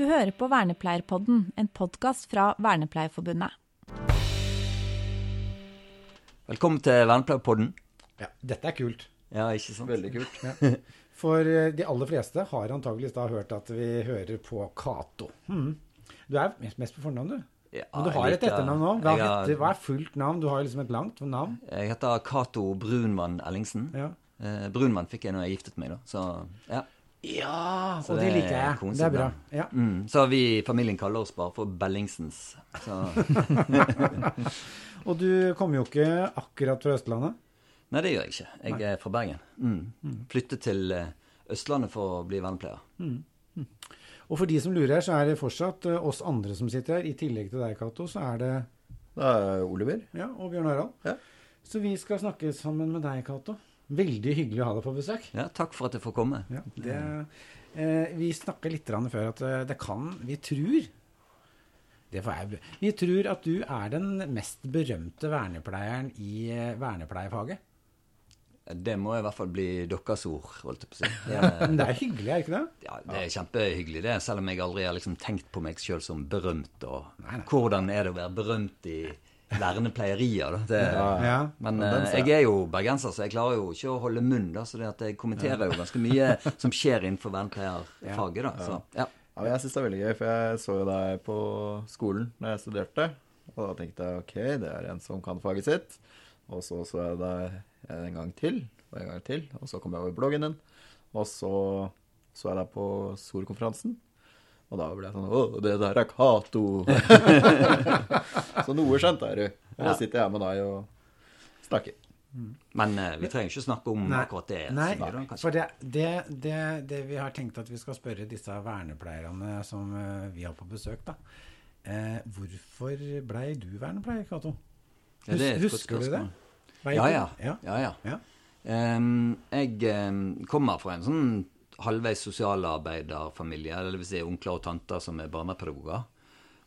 Du hører på Vernepleierpodden, en podkast fra Vernepleierforbundet. Velkommen til Vernepleierpodden. Ja, dette er kult. Ja, ikke sant? Veldig kult. Ja. For eh, de aller fleste har antageligvis da hørt at vi hører på Cato. Mm. Du er mest, mest på fornavn, du. Ja, Men du har et etternavn nå. Hva, heter, hva er fullt navn? Du har liksom et langt navn. Jeg heter Cato Brunmann Ellingsen. Ja. Eh, Brunmann fikk jeg når jeg giftet meg, da. Så ja. Ja, Så og det det er liker jeg. konstigt Det er bra. Ja. Mm. Så vi i familien kaller oss bare for Bellingsens. Så Og du kommer jo ikke akkurat fra Østlandet. Nei, det gjør jeg ikke. Jeg er fra Bergen. Mm. Flyttet til eh, Østlandet for å bli vernepleier. Og for de som lurer, så er det fortsatt eh, oss andre som sitter her. I tillegg til deg, Cato, så er det Det er Oliver. ja, og Bjørn Harald. Ja. Så vi skal snakke sammen med deg, Cato. Veldig hyggelig å ha deg på besøk. Ja, takk for at jeg får komme. Ja, det, eh, vi snakka litt før at eh, det kan Vi tror jeg, Vi tror at du er den mest berømte vernepleieren i vernepleiefaget. vernepleierfaget. Det må i hvert fall bli deres ord, holdt jeg på å si. Det, Men det er hyggelig, er det ikke det? ja, det er kjempehyggelig, det. Selv om jeg aldri har liksom tenkt på meg sjøl som berømt. Og Nei, nei. hvordan er det å være berømt i vernepleierier, da? Det, Ja. Men eh, jeg er jo bergenser, så jeg klarer jo ikke å holde munn. da, Så det at jeg kommenterer jo ganske mye som skjer innenfor vernepleierfaget. da, så ja. Ja, jeg syns det er veldig gøy, for jeg så jo deg på skolen da jeg studerte. Og da tenkte jeg ok, det er en som kan faget sitt. Og så så jeg deg en gang til, og en gang til. Og så kom jeg over bloggen din. Og så så jeg deg på SOR-konferansen. Og da ble jeg sånn Å, det der er Cato! så noe skjønte jeg, du. Og da sitter jeg med deg og snakker. Men eh, vi trenger ikke snakke om Nei. akkurat det. Nei, da, for det, det, det, det vi har tenkt at vi skal spørre disse vernepleierne som eh, vi har på besøk, da. Eh, hvorfor blei du vernepleier, Cato? Ja, det et godt Husker du det? Ja, ja. ja. ja, ja. Ja. Ehm, jeg um, kommer fra en sånn halvveis sosialarbeiderfamilie, vil si onkler og tanter som er barnepedagoger.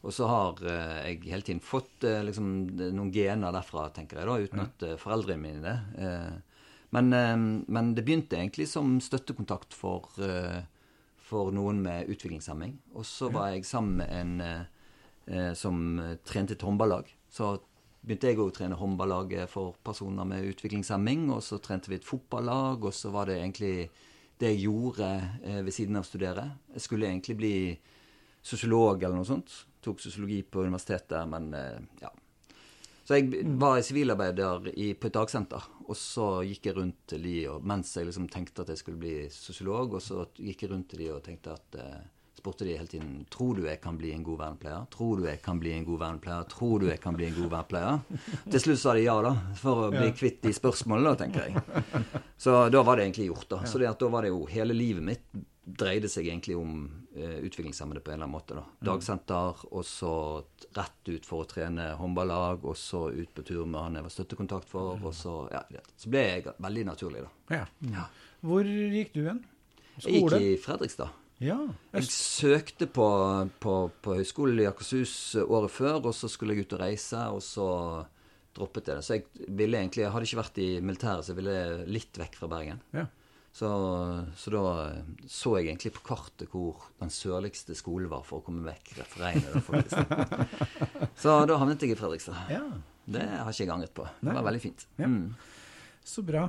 Og så har eh, jeg hele tiden fått eh, liksom, noen gener derfra, tenker jeg, da, uten at uh, foreldrene mine. Eh, men, men det begynte egentlig som støttekontakt for, eh, for noen med utviklingshemming. Og så var jeg sammen med en eh, eh, som eh, trente et håndballag. Så begynte jeg å trene håndballaget for personer med utviklingshemming. Og så trente vi et fotballag, og så var det egentlig det jeg gjorde eh, ved siden av å studere. Jeg skulle egentlig bli sosiolog eller noe sånt. Tok sosiologi på universitetet, men eh, ja. Så jeg var sivilarbeider på et dagsenter, og så gikk jeg rundt til de, og mens jeg liksom tenkte at jeg skulle bli sosiolog, og så gikk jeg rundt til de og tenkte at eh, spurte de hele tiden Tror du jeg kan bli en god vernepleier? Tror du jeg kan bli en god vernepleier? Tror du jeg kan bli en god vernepleier? Til slutt sa de ja, da, for å bli kvitt de spørsmålene, tenker jeg. Så da var det egentlig gjort, da. Så da var det jo hele livet mitt dreide seg egentlig om eh, utviklingshemmede på en eller annen måte. da. Dagsenter, og så rett ut for å trene håndballag, og så ut på tur med han jeg var støttekontakt for, og så ja. Så ble jeg veldig naturlig, da. Ja. Hvor gikk du hen? Jeg gikk Skole? i Fredrikstad. Ja. Jeg søkte på, på, på høyskolen i Akershus året før, og så skulle jeg ut og reise, og så droppet jeg det. Så jeg ville egentlig, jeg hadde ikke vært i militæret, så jeg ville litt vekk fra Bergen. ja. Så, så da så jeg egentlig på kartet hvor den sørligste skolen var for å komme vekk fra regnet. Så da havnet jeg i Fredrikstad. ja. Det har ikke jeg angret på. Det Nei. var veldig fint. Ja. Mm. Så bra.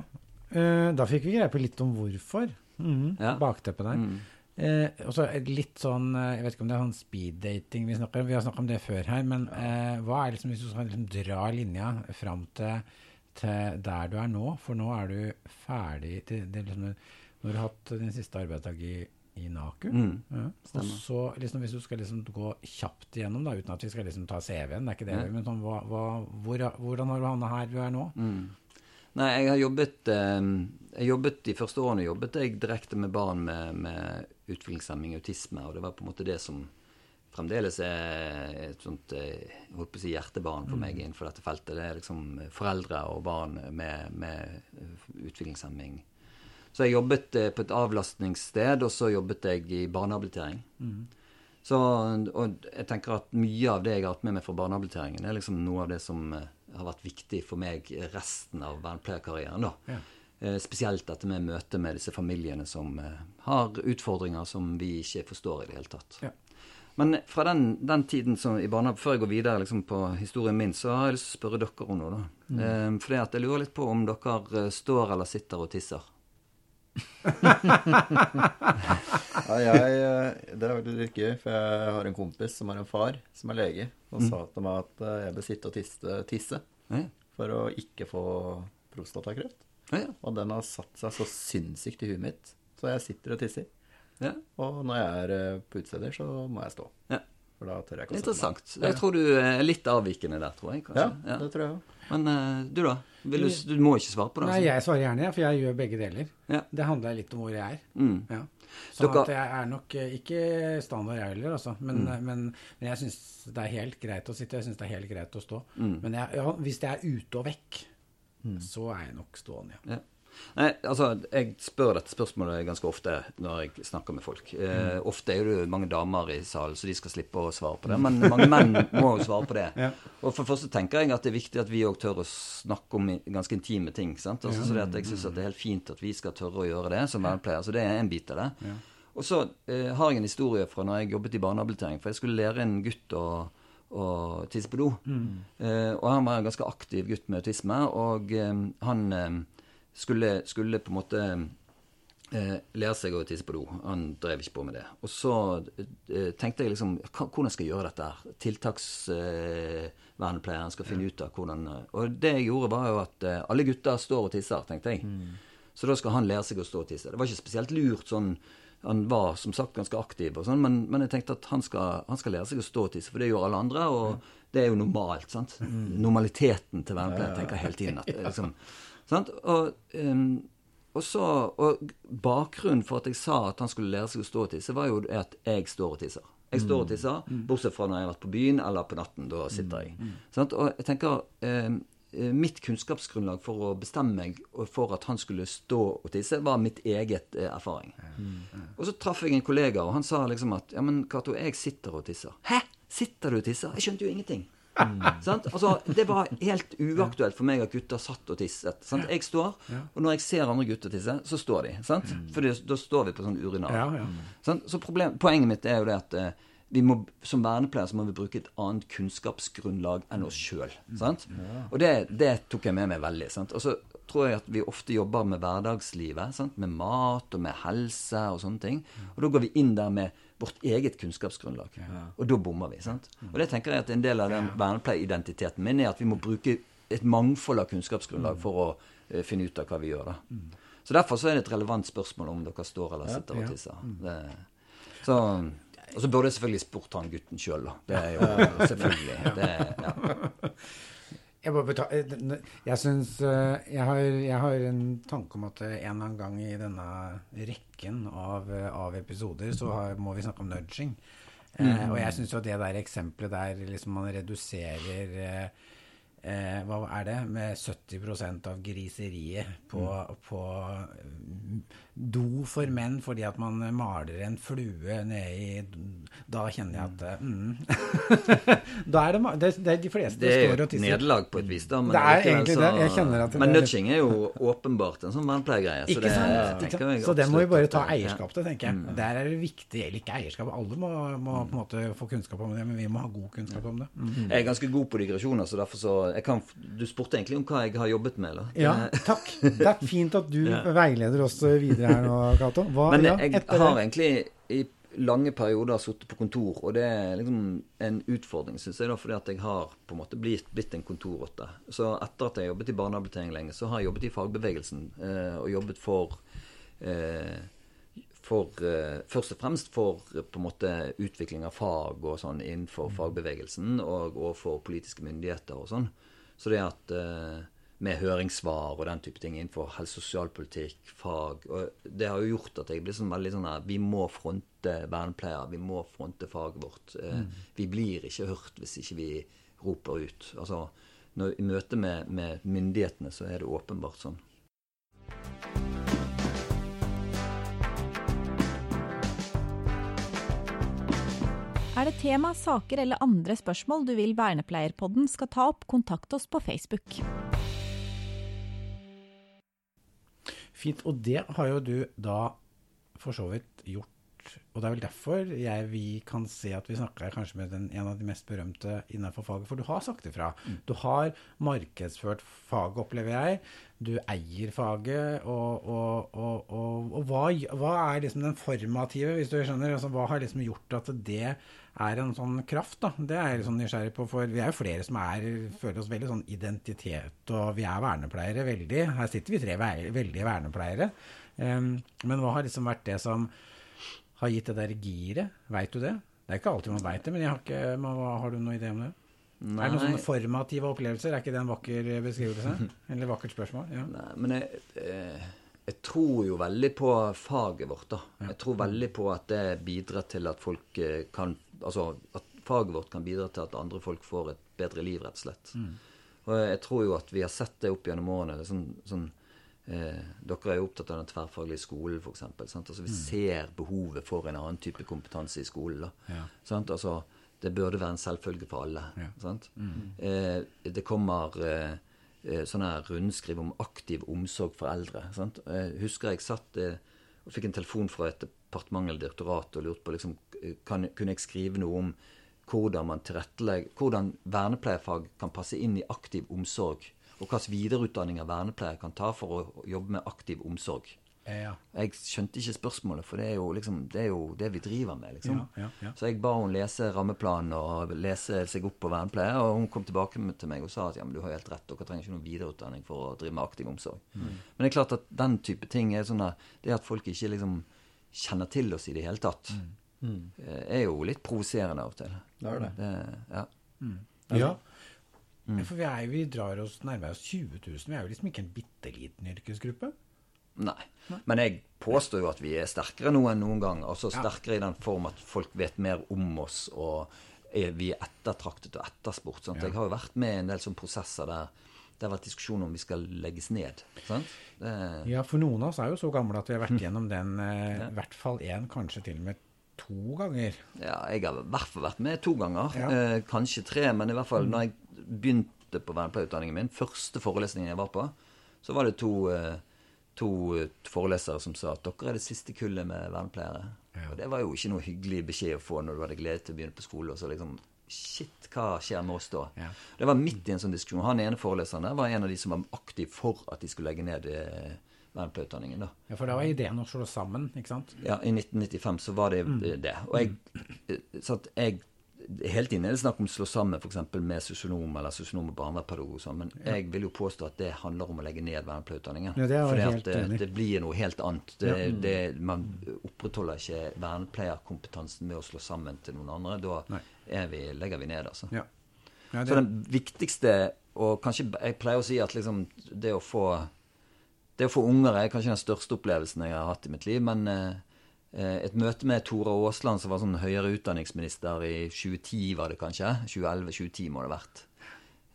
Eh, da fikk vi greie på litt om hvorfor. Mm. Ja. Bakteppet der. Mm. Eh, og så litt sånn eh, Jeg vet ikke om det er sånn speeddating vi snakker om. Vi har snakket om det før her, men eh, hva er liksom, hvis du skal liksom dra linja fram til, til der du er nå? For nå er du ferdig til, det liksom, Når du har hatt din siste arbeidsdag i, i NAKU. Mm. Ja. Og så liksom, hvis du skal liksom gå kjapt igjennom, da, uten at vi skal liksom ta CV-en, det er ikke det, mm. men sånn, hva, hva, hvor, hvordan har du havna her du er nå? Mm. Nei, jeg har jobbet eh, jeg jobbet De første årene jobbet jeg direkte med barn med, med utviklingshemming, autisme, og det var på en måte det som fremdeles er et sånt eh, jeg holdt på å si hjertebarn for meg innenfor dette feltet. Det er liksom foreldre og barn med, med utviklingshemming. Så jeg jobbet eh, på et avlastningssted, og så jobbet jeg i barnehabilitering. Så, og jeg tenker at mye av det jeg har hatt med meg fra barnehabiliteringen, er liksom noe av det som eh, har vært viktig for meg resten av vernepleierkarrieren. da. Ja. Eh, Spesielt dette med møtet med disse familiene som eh, har utfordringer som vi ikke forstår i det hele tatt. Ja. Men fra den, den tiden som i barnehagen, før jeg går videre liksom, på historien min, så har jeg lyst til å spørre dere om noe. da. Mm. Eh, fordi at jeg lurer litt på om dere eh, står eller sitter og tisser. Ja, jeg, det er veldig litt gøy, for jeg har en kompis som har en far som er lege, og Mm. sa til meg at jeg bør sitte og tisse, tisse Ja, for å ikke få prostatakreft. Ja, ja. Og den har satt seg så sinnssykt i huet mitt, så jeg sitter og tisser. ja. Og når jeg er eh, på utesteder, så må jeg stå. ja. For da tør jeg ikke å. Interessant. Jeg tror du er litt avvikende der, tror jeg. Ja, kanskje. det tror jeg også. Men eh, du, da? Vil du, du må ikke svare på det? Nei, altså. jeg svarer gjerne, for jeg gjør begge deler. Ja. Det handler litt om hvor jeg er. Mm. Ja. Så Dere- at jeg er nok eh, ikke standard, jeg heller, altså. Men, Mm. men, men jeg syns det er helt greit å sitte. Jeg syns det er helt greit å stå. Mm. Men jeg, ja, hvis det er ute og vekk, så er jeg nok stående, ja. Ja. Nei, altså, jeg spør dette spørsmålet ganske ofte når jeg snakker med folk. Eh, Mm. ofte er det jo mange damer i salen, så de skal slippe å svare på det. Men mange menn må jo svare på det. Ja. Og for det første tenker jeg at det er viktig at vi òg tør å snakke om ganske intime ting. sant? Altså, så det at Jeg syns det er helt fint at vi skal tørre å gjøre det som vernepleier. Så det er en bit av det. Og så eh, har jeg en historie fra når jeg jobbet i barnehabilitering. For jeg skulle lære en gutt å, å tisse på do. Eh, og han var en ganske aktiv gutt med autisme, og um, han um, skulle, skulle på en måte eh, lære seg å tisse på do. Han drev ikke på med det. Og så uh, tenkte jeg liksom Hvordan skal jeg gjøre dette? her? Tiltaksvernepleieren skal finne ut av hvordan Og det jeg gjorde, var jo at alle gutter står og tisser, tenkte jeg. Så da skal han lære seg å stå og tisse. Det var ikke spesielt lurt sånn han var som sagt ganske aktiv, og sånn, men, men jeg tenkte at han skal, han skal lære seg å stå og tisse, for det gjør alle andre, og det er jo normalt. sant? Normaliteten til vernepleier tenker hele tiden. at liksom, sant? Og, um, og, så, og bakgrunnen for at jeg sa at han skulle lære seg å stå og tisse, var jo at jeg står og tisser. Jeg står og tisser, bortsett fra når jeg har vært på byen eller på natten. Da sitter jeg. Sant? Og jeg tenker eh, Mitt kunnskapsgrunnlag for å bestemme meg for at han skulle stå og tisse, var mitt eget eh, erfaring. Og så traff jeg en kollega, og han sa liksom at Ja, men Cato, jeg sitter og tisser. Hæ? Sitter du og tisser? Jeg skjønte jo ingenting. Sant? Altså, det var helt uaktuelt for meg at gutter satt og tisset. Sant? Jeg står, og når jeg ser andre gutter tisse, så står de. Sant? For da står vi på sånn urinal. Ja, ja. Så problem, poenget mitt er jo det at eh, må, som vernepleiere så må vi bruke et annet kunnskapsgrunnlag enn oss sjøl. Og det, det tok jeg med meg veldig. Sant? Og så tror jeg at vi ofte jobber med hverdagslivet, sant? med mat og med helse og sånne ting. Og da går vi inn der med vårt eget kunnskapsgrunnlag. Og da bommer vi. sant? Og det tenker jeg at en del av den vernepleieridentiteten min er at vi må bruke et mangfold av kunnskapsgrunnlag for å uh, finne ut av hva vi gjør. da. Så Derfor så er det et relevant spørsmål om dere står eller sitter og tisser. Det, så, og så burde jeg selvfølgelig spurt han gutten sjøl, da. Det er jo selvfølgelig. Det, ja. Jeg, eh, jeg syns eh, jeg, har, jeg har en tanke om at eh, en eller annen gang i denne rekken av, av episoder så har, må vi snakke om nudging. Eh, og jeg syns jo at det der eksempelet der liksom man reduserer eh, eh, Hva er det? Med 70% av griseriet på, på mm, do for menn fordi at man maler en flue nedi i Da kjenner jeg at eh, mm. Da er det, det, det er de fleste Det er står og et tisser. nederlag på et vis, da. Men Det er egentlig det. Jeg kjenner at det men er- nudging er jo åpenbart en sånn vernepleiergreie. Så Ikke det sant? jeg Så det må vi bare ta eierskap til, tenker jeg. Der er det viktig, eller ikke eierskap, alle må, må på en måte få kunnskap om det, men vi må ha god kunnskap om det. Jeg er ganske god på digresjoner, så derfor så kan, Du spurte egentlig om hva jeg har jobbet med, eller? Ja, takk. Det er fint at du veileder oss videre her nå, Cato. Men ja, jeg har egentlig i lange perioder sittet på kontor, og det er liksom en utfordring, syns jeg, da, fordi at jeg har på en måte blitt, blitt en kontorrotte. Så etter at jeg jobbet i barnehabilitering lenge, så har jeg jobbet i fagbevegelsen, eh, og jobbet for eh, for, eh, først og fremst for eh, på en måte utvikling av fag og sånn innenfor fagbevegelsen og, og for politiske myndigheter og sånn. Så det at eh, med høringssvar og den type ting innenfor helse- og sosialpolitikk, fag og Det har jo gjort at jeg blir sånn veldig sånn her Vi må fronte vernepleiere. Vi må fronte faget vårt. Mm. Vi blir ikke hørt hvis ikke vi roper ut. Altså, når, I møte med, med myndighetene så er det åpenbart sånn. Er det tema, saker eller andre spørsmål du vil Vernepleierpodden skal ta opp, kontakt oss på Facebook. Fint. Og det har jo du da for så vidt gjort Og det er vel derfor jeg, vi kan se at vi snakker kanskje med den, en av de mest berømte innenfor faget. For du har sagt ifra. Du har markedsført faget, opplever jeg. Du eier faget. Og, og, og, og hva, hva, er liksom den formative, hvis du skjønner? Altså, hva har liksom gjort at det er en sånn kraft? da? Det er jeg liksom nysgjerrig på. For vi er jo flere som er, føler oss veldig sånn identitet, og vi er vernepleiere veldig. Her sitter vi tre veldige vernepleiere. Um, men hva har liksom vært det som har gitt det der giret? Veit du det? Det er ikke alltid man veit det, men har, ikke, har du noen idé om det? Nei. Er det noen sånne formative opplevelser? Er ikke det en vakker beskrivelse? Eller vakkert spørsmål? Ja. Nei, men jeg, eh, jeg, tror jo veldig på faget vårt, da. Ja. Jeg tror veldig på at det bidrar til at folk eh, kan Altså at faget vårt kan bidra til at andre folk får et bedre liv, rett og slett. Mm. Og jeg tror jo at vi har sett det opp gjennom årene. sånn, sånn Eh, dere er jo opptatt av den tverrfaglige skolen, f.eks. Altså, vi mm. ser behovet for en annen type kompetanse i skolen. Ja. Altså, det burde være en selvfølge for alle. Ja. Mm. Eh, det kommer eh, eh sånne rundskriv om aktiv omsorg for eldre. Sant? Jeg eh, husker jeg satt eh, og fikk en telefon fra et departement eller direktorat og lurte på liksom, kan, kunne jeg skrive noe om hvordan man hvordan vernepleierfag kan passe inn i aktiv omsorg og hvilken videreutdanning av vernepleiere kan ta for å jobbe med aktiv omsorg. Ja. Jeg skjønte ikke spørsmålet, for det er jo, liksom, det, er jo det, vi driver med. Liksom. Ja, ja, så jeg ba hun lese rammeplanen og lese seg opp på vernepleie, og hun kom tilbake til meg og sa at ja, men du har helt rett, dere trenger ikke noen videreutdanning for å drive med aktiv omsorg. Mm. Men det er klart at den type ting er sånn at det at folk ikke liksom kjenner til oss i det hele tatt, mm. Mm. er jo litt provoserende av og til. Det er det. det ja. Mm. ja. Mm. For vi, er, vi, drar oss nærmere oss 20 000. Vi er jo liksom ikke en bitte liten yrkesgruppe. Nei. Men jeg påstår jo at vi er sterkere nå enn noen gang. Altså sterkere ja. i den form at folk vet mer om oss, og er, vi er ettertraktet og etterspurt. Ja. Jeg har jo vært med i en del sånne prosesser der det har vært diskusjon om vi skal legges ned. Det... Ja, for noen av oss er jo så gamle at vi har vært gjennom den eh, i hvert fall én, kanskje til og med to ganger. Ja, jeg har i hvert fall vært med to ganger. Ja. Eh, kanskje tre, men i hvert fall mm. når jeg begynte på vernepleierutdanningen min, første forelesningen jeg var på, så var det to, eh, to forelesere som sa at dere er det siste kullet med vernepleiere. Ja. Og det var jo ikke noe hyggelig beskjed å få når du hadde gledet til å begynne på skole. og så liksom Shit, hva skjer med oss da? Ja. Det var midt i en sånn diskusjon. Han ene foreleseren var en av de som var aktiv for at de skulle legge ned eh, vernepleierutdanningen. da. Ja, For da var ideen å slå sammen, ikke sant? Ja, i 1995 så var det mm. det. Og jeg, så at jeg Hele inne er det snakk om å slå sammen f.eks. med sosionom eller sosionom og barnevernspedagog. Sånn, men ja. jeg vil jo påstå at det handler om å legge ned vernepleieutdanningen. Ja, at det, det, blir noe helt annet. Det, ja. det, man opprettholder ikke vernepleierkompetansen med å slå sammen til noen andre. Da vi, legger vi ned, altså. Så den viktigste, og kanskje jeg pleier å si at liksom det å få det å få unger er kanskje den største opplevelsen jeg har hatt i mitt liv. Men eh, et møte med Tora Aasland, som var sånn høyere utdanningsminister i 2010, var det kanskje? 2011-2010 må det ha vært.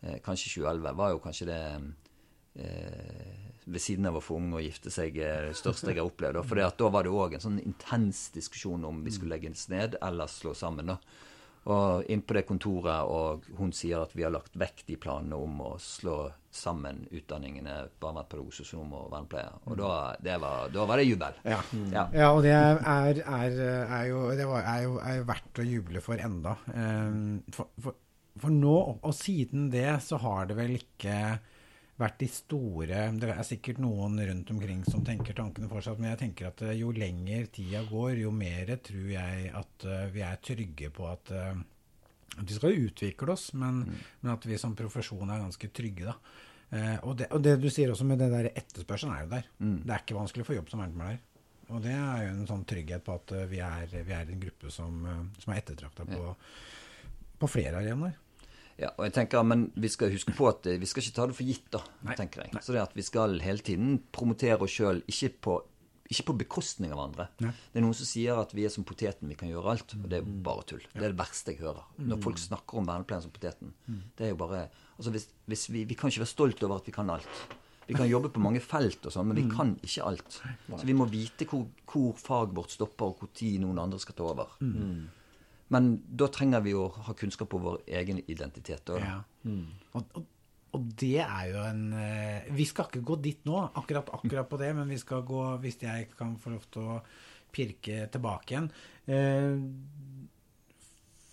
Eh, kanskje 2011 var jo kanskje det eh, ved siden av å få unge og gifte seg eh, det største jeg har opplevd. For da var det òg en sånn intens diskusjon om vi skulle legges ned eller slå sammen. da. Og inn på det kontoret, og hun sier at vi har lagt vekk de planene om å slå sammen utdanningene barnevernspedagog, sosionom og vernepleier. Og da, var, da, var, det jubel. Ja, ja. ja og det er, er, er, jo, det er, jo, er, jo, verdt å juble for enda. Um, for, for, for nå, og siden det, så har det vel ikke vært de store Det er sikkert noen rundt omkring som tenker tankene fortsatt, men jeg tenker at eh, jo lenger tida går, jo mer tror jeg at uh, vi er trygge på at, uh, at vi skal utvikle oss, men, mm. men, at vi som profesjon er ganske trygge. da. Eh, og, det, og, det, du sier også med det der etterspørselen er jo der. Mm. Det er ikke vanskelig å få jobb som vernepleier. Og det er jo en sånn trygghet på at vi er, vi er en gruppe som, som er ettertrakta på, ja. på flere arenaer. Ja, og jeg tenker, Men vi skal huske på at eh, vi skal ikke ta det for gitt. da, Nei. tenker jeg. Nei. Så det at vi skal hele tiden promotere oss sjøl, ikke, ikke, på bekostning av andre. Nei. Det er noen som sier at vi er som poteten, vi kan gjøre alt. Og det er mm. bare tull. Ja. Det er det verste jeg hører. Når mm. folk snakker om vernepleien som poteten. Mm. Det er jo bare, altså hvis, hvis vi, vi kan ikke være stolt over at vi kan alt. Vi kan jobbe på mange felt, og sånn, men vi kan ikke alt. Så vi må vite hvor, hvor faget vårt stopper, og når noen andre skal ta over. Mm. Men da trenger vi å ha kunnskap om vår egen identitet. Ja. Mm. Og, og, og, det er jo en uh, Vi skal ikke gå dit nå, akkurat, akkurat på det, men vi skal gå, hvis jeg kan få lov til å pirke tilbake igjen. Eh,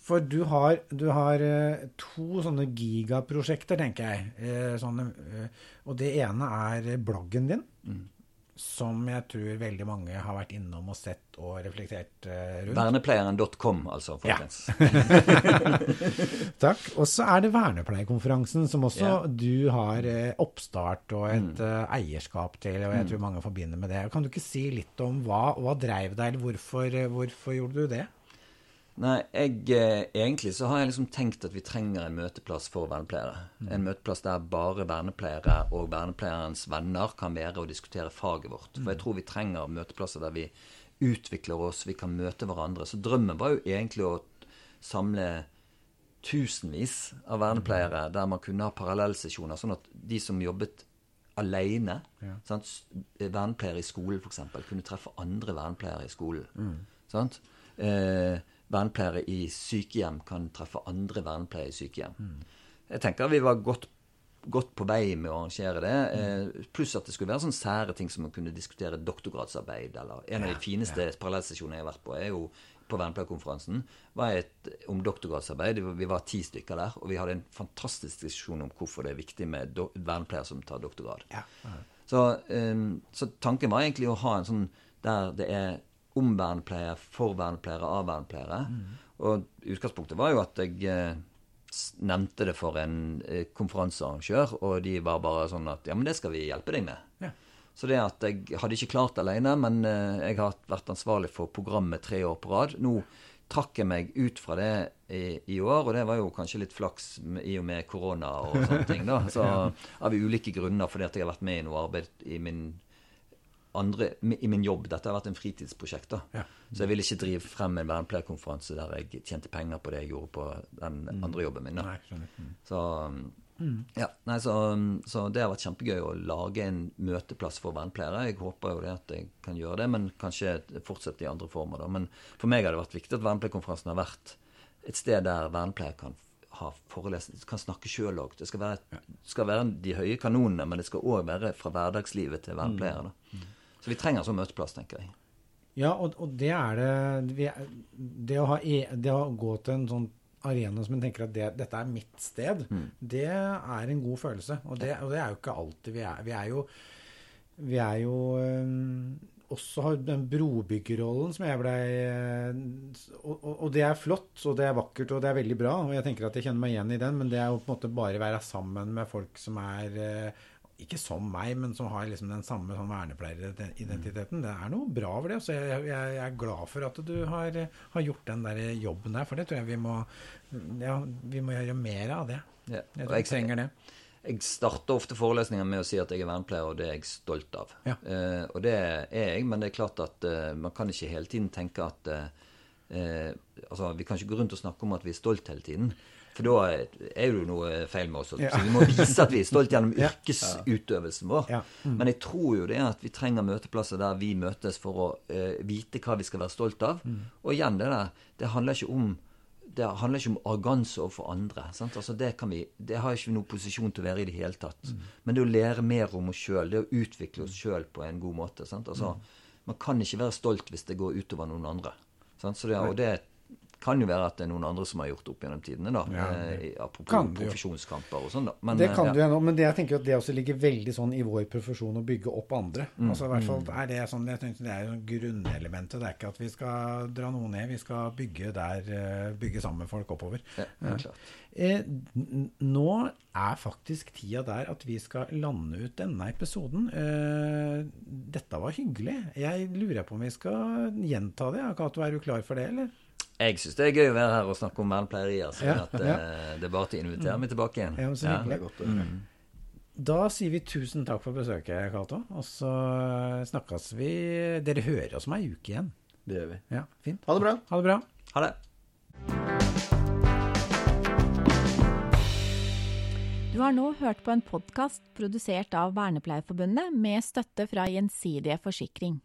for du har, du har eh, to sånne gigaprosjekter, tenker jeg. Eh, sånne, eh, og det ene er bloggen din. Som jeg tror veldig mange har vært innom og sett og reflektert eh, rundt. Vernepleieren.com, altså, Ja. Takk. Og så er det Vernepleierkonferansen, som også Ja. du har eh, oppstart og et mm. eierskap til, og jeg tror mange forbinder med det. Kan du ikke si litt om hva, hva dreiv deg, eller hvorfor, eh, hvorfor gjorde du det? Nei, jeg, eh, egentlig så har jeg liksom tenkt at vi trenger en møteplass for vernepleiere. En møteplass der bare vernepleiere og vernepleierens venner kan være og diskutere faget vårt. For jeg tror vi trenger møteplasser der vi utvikler oss, vi kan møte hverandre. Så drømmen var jo egentlig å samle tusenvis av vernepleiere der man kunne ha parallellsesjoner, sånn at de som jobbet alene, ja. vernepleiere i skolen f.eks., kunne treffe andre vernepleiere i skolen. Sant? Eh, vernepleiere i sykehjem kan treffe andre vernepleiere i sykehjem. Jeg tenker vi var godt, godt på vei med å arrangere det. Mm. pluss at det skulle være sånne sære ting som å kunne diskutere doktorgradsarbeid. eller En av de fineste parallellsesjonene jeg har vært på, er jo på vernepleierkonferansen, var et om doktorgradsarbeid. Vi var ti stykker der, og vi hadde en fantastisk diskusjon om hvorfor det er viktig med do vernepleiere som tar doktorgrad. Så, um, så tanken var egentlig å ha en sånn der det er om vernepleiere, for vernepleiere, av vernepleiere. Og utgangspunktet var jo at jeg eh, nevnte det for en eh, konferansearrangør, og de var bare sånn at ja, men det skal vi hjelpe deg med. Ja. Så det at jeg hadde ikke klart det alene, men eh, jeg har vært ansvarlig for programmet tre år på rad. Nå trakk jeg meg ut fra det i, i år, og det var jo kanskje litt flaks i og med korona og sånne ting. da. Så Av ulike grunner, fordi at jeg har vært med i noe arbeid i min andre, i min jobb. Dette har vært en fritidsprosjekt. da. Ja. Så jeg ville ikke drive frem en vernepleierkonferanse der jeg tjente penger på det jeg gjorde på den andre jobben min. da. Nei. Mm. Så, ja, nei, så, så det har vært kjempegøy å lage en møteplass for vernepleiere. Jeg håper jo det at jeg kan gjøre det, men kanskje fortsette i andre former. da. Men for meg har det vært viktig at vernepleierkonferansen har vært et sted der vernepleiere kan ha forelesning, kan snakke sjøl òg. Det skal være, skal være de høye kanonene, men det skal òg være fra hverdagslivet til vernepleiere. da. Så vi trenger en sånn møteplass, tenker jeg. Ja, og, og det er det vi det, å ha, e- det å gå til en sånn arena som en tenker at det, dette er mitt sted, det er en god følelse. Og det, og det er jo ikke alltid vi er. Vi er jo, vi er jo øhm, også har den brobyggerrollen som jeg blei og, og, og det er flott, og det er vakkert, og det er veldig bra. Og jeg tenker at jeg kjenner meg igjen i den, men det er jo på en måte bare være sammen med folk som er eh, ikke som meg, men som har liksom den samme sånn vernepleieridentiteten. Det er noe bra over det. Så jeg, jeg, jeg er glad for at du har, har gjort den der jobben der, for det tror jeg vi må, ja, vi må gjøre mer av det. Ja. Jeg tror vi trenger det. Jeg starter ofte forelesninger med å si at jeg er vernepleier, og det er jeg stolt av. Ja. Eh, og det er jeg, men det er klart at eh, man kan ikke hele tiden tenke at eh, eh, Altså, vi kan ikke gå rundt og snakke om at vi er stolt hele tiden. For da er er det jo noe feil med oss. Ja. Så vi må vise at vi er stolt gjennom yrkesutøvelsen vår. Ja. Mm. Men jeg tror jo det at vi trenger møteplasser der vi møtes for å uh, vite hva vi skal være stolt av. Mm. Og igjen, det der, det handler ikke om det handler ikke om arroganse overfor andre. Sant? Altså det, kan vi, det har ikke vi noen posisjon til å være i det hele tatt. Men det å lære mer om oss sjøl, det å utvikle oss sjøl på en god måte. Sant? Altså, Man kan ikke være stolt hvis det går utover noen andre. Sant? Så det, og det kan jo være at det er noen andre som har gjort opp gjennom tidene. da, Ja, eh, det Apropos kan profesjonskamper og sånn. da. Men, det eh, kan ja. du gjerne, men det, jeg tenker at det også ligger veldig sånn i vår profesjon å bygge opp andre. Mm. Altså i hvert fall er Det sånn, jeg tenkte, det er jo grunnelementet. Det er ikke at vi skal dra noe ned, vi skal bygge der, eh, bygge sammen med folk oppover. Ja, helt klart. Eh, nå er faktisk tida der at vi skal lande ut denne episoden. Eh, dette var hyggelig. Jeg lurer på om vi skal gjenta det. Cato, er du klar for det, eller? Jeg syns det er gøy å være her og snakke om vernepleierier. Så Ja, at, eh, det er bare til å invitere meg tilbake igjen. Ja, så Ja. hyggelig. Det er godt mm. Da sier vi tusen takk for besøket, Cato. Og så snakkes vi Dere hører oss om ei uke igjen. Det gjør vi. Ja, fint. Ha det bra. Ha det bra. Ha det. Du har nå hørt på en podkast produsert av Vernepleierforbundet med støtte fra Gjensidige Forsikring.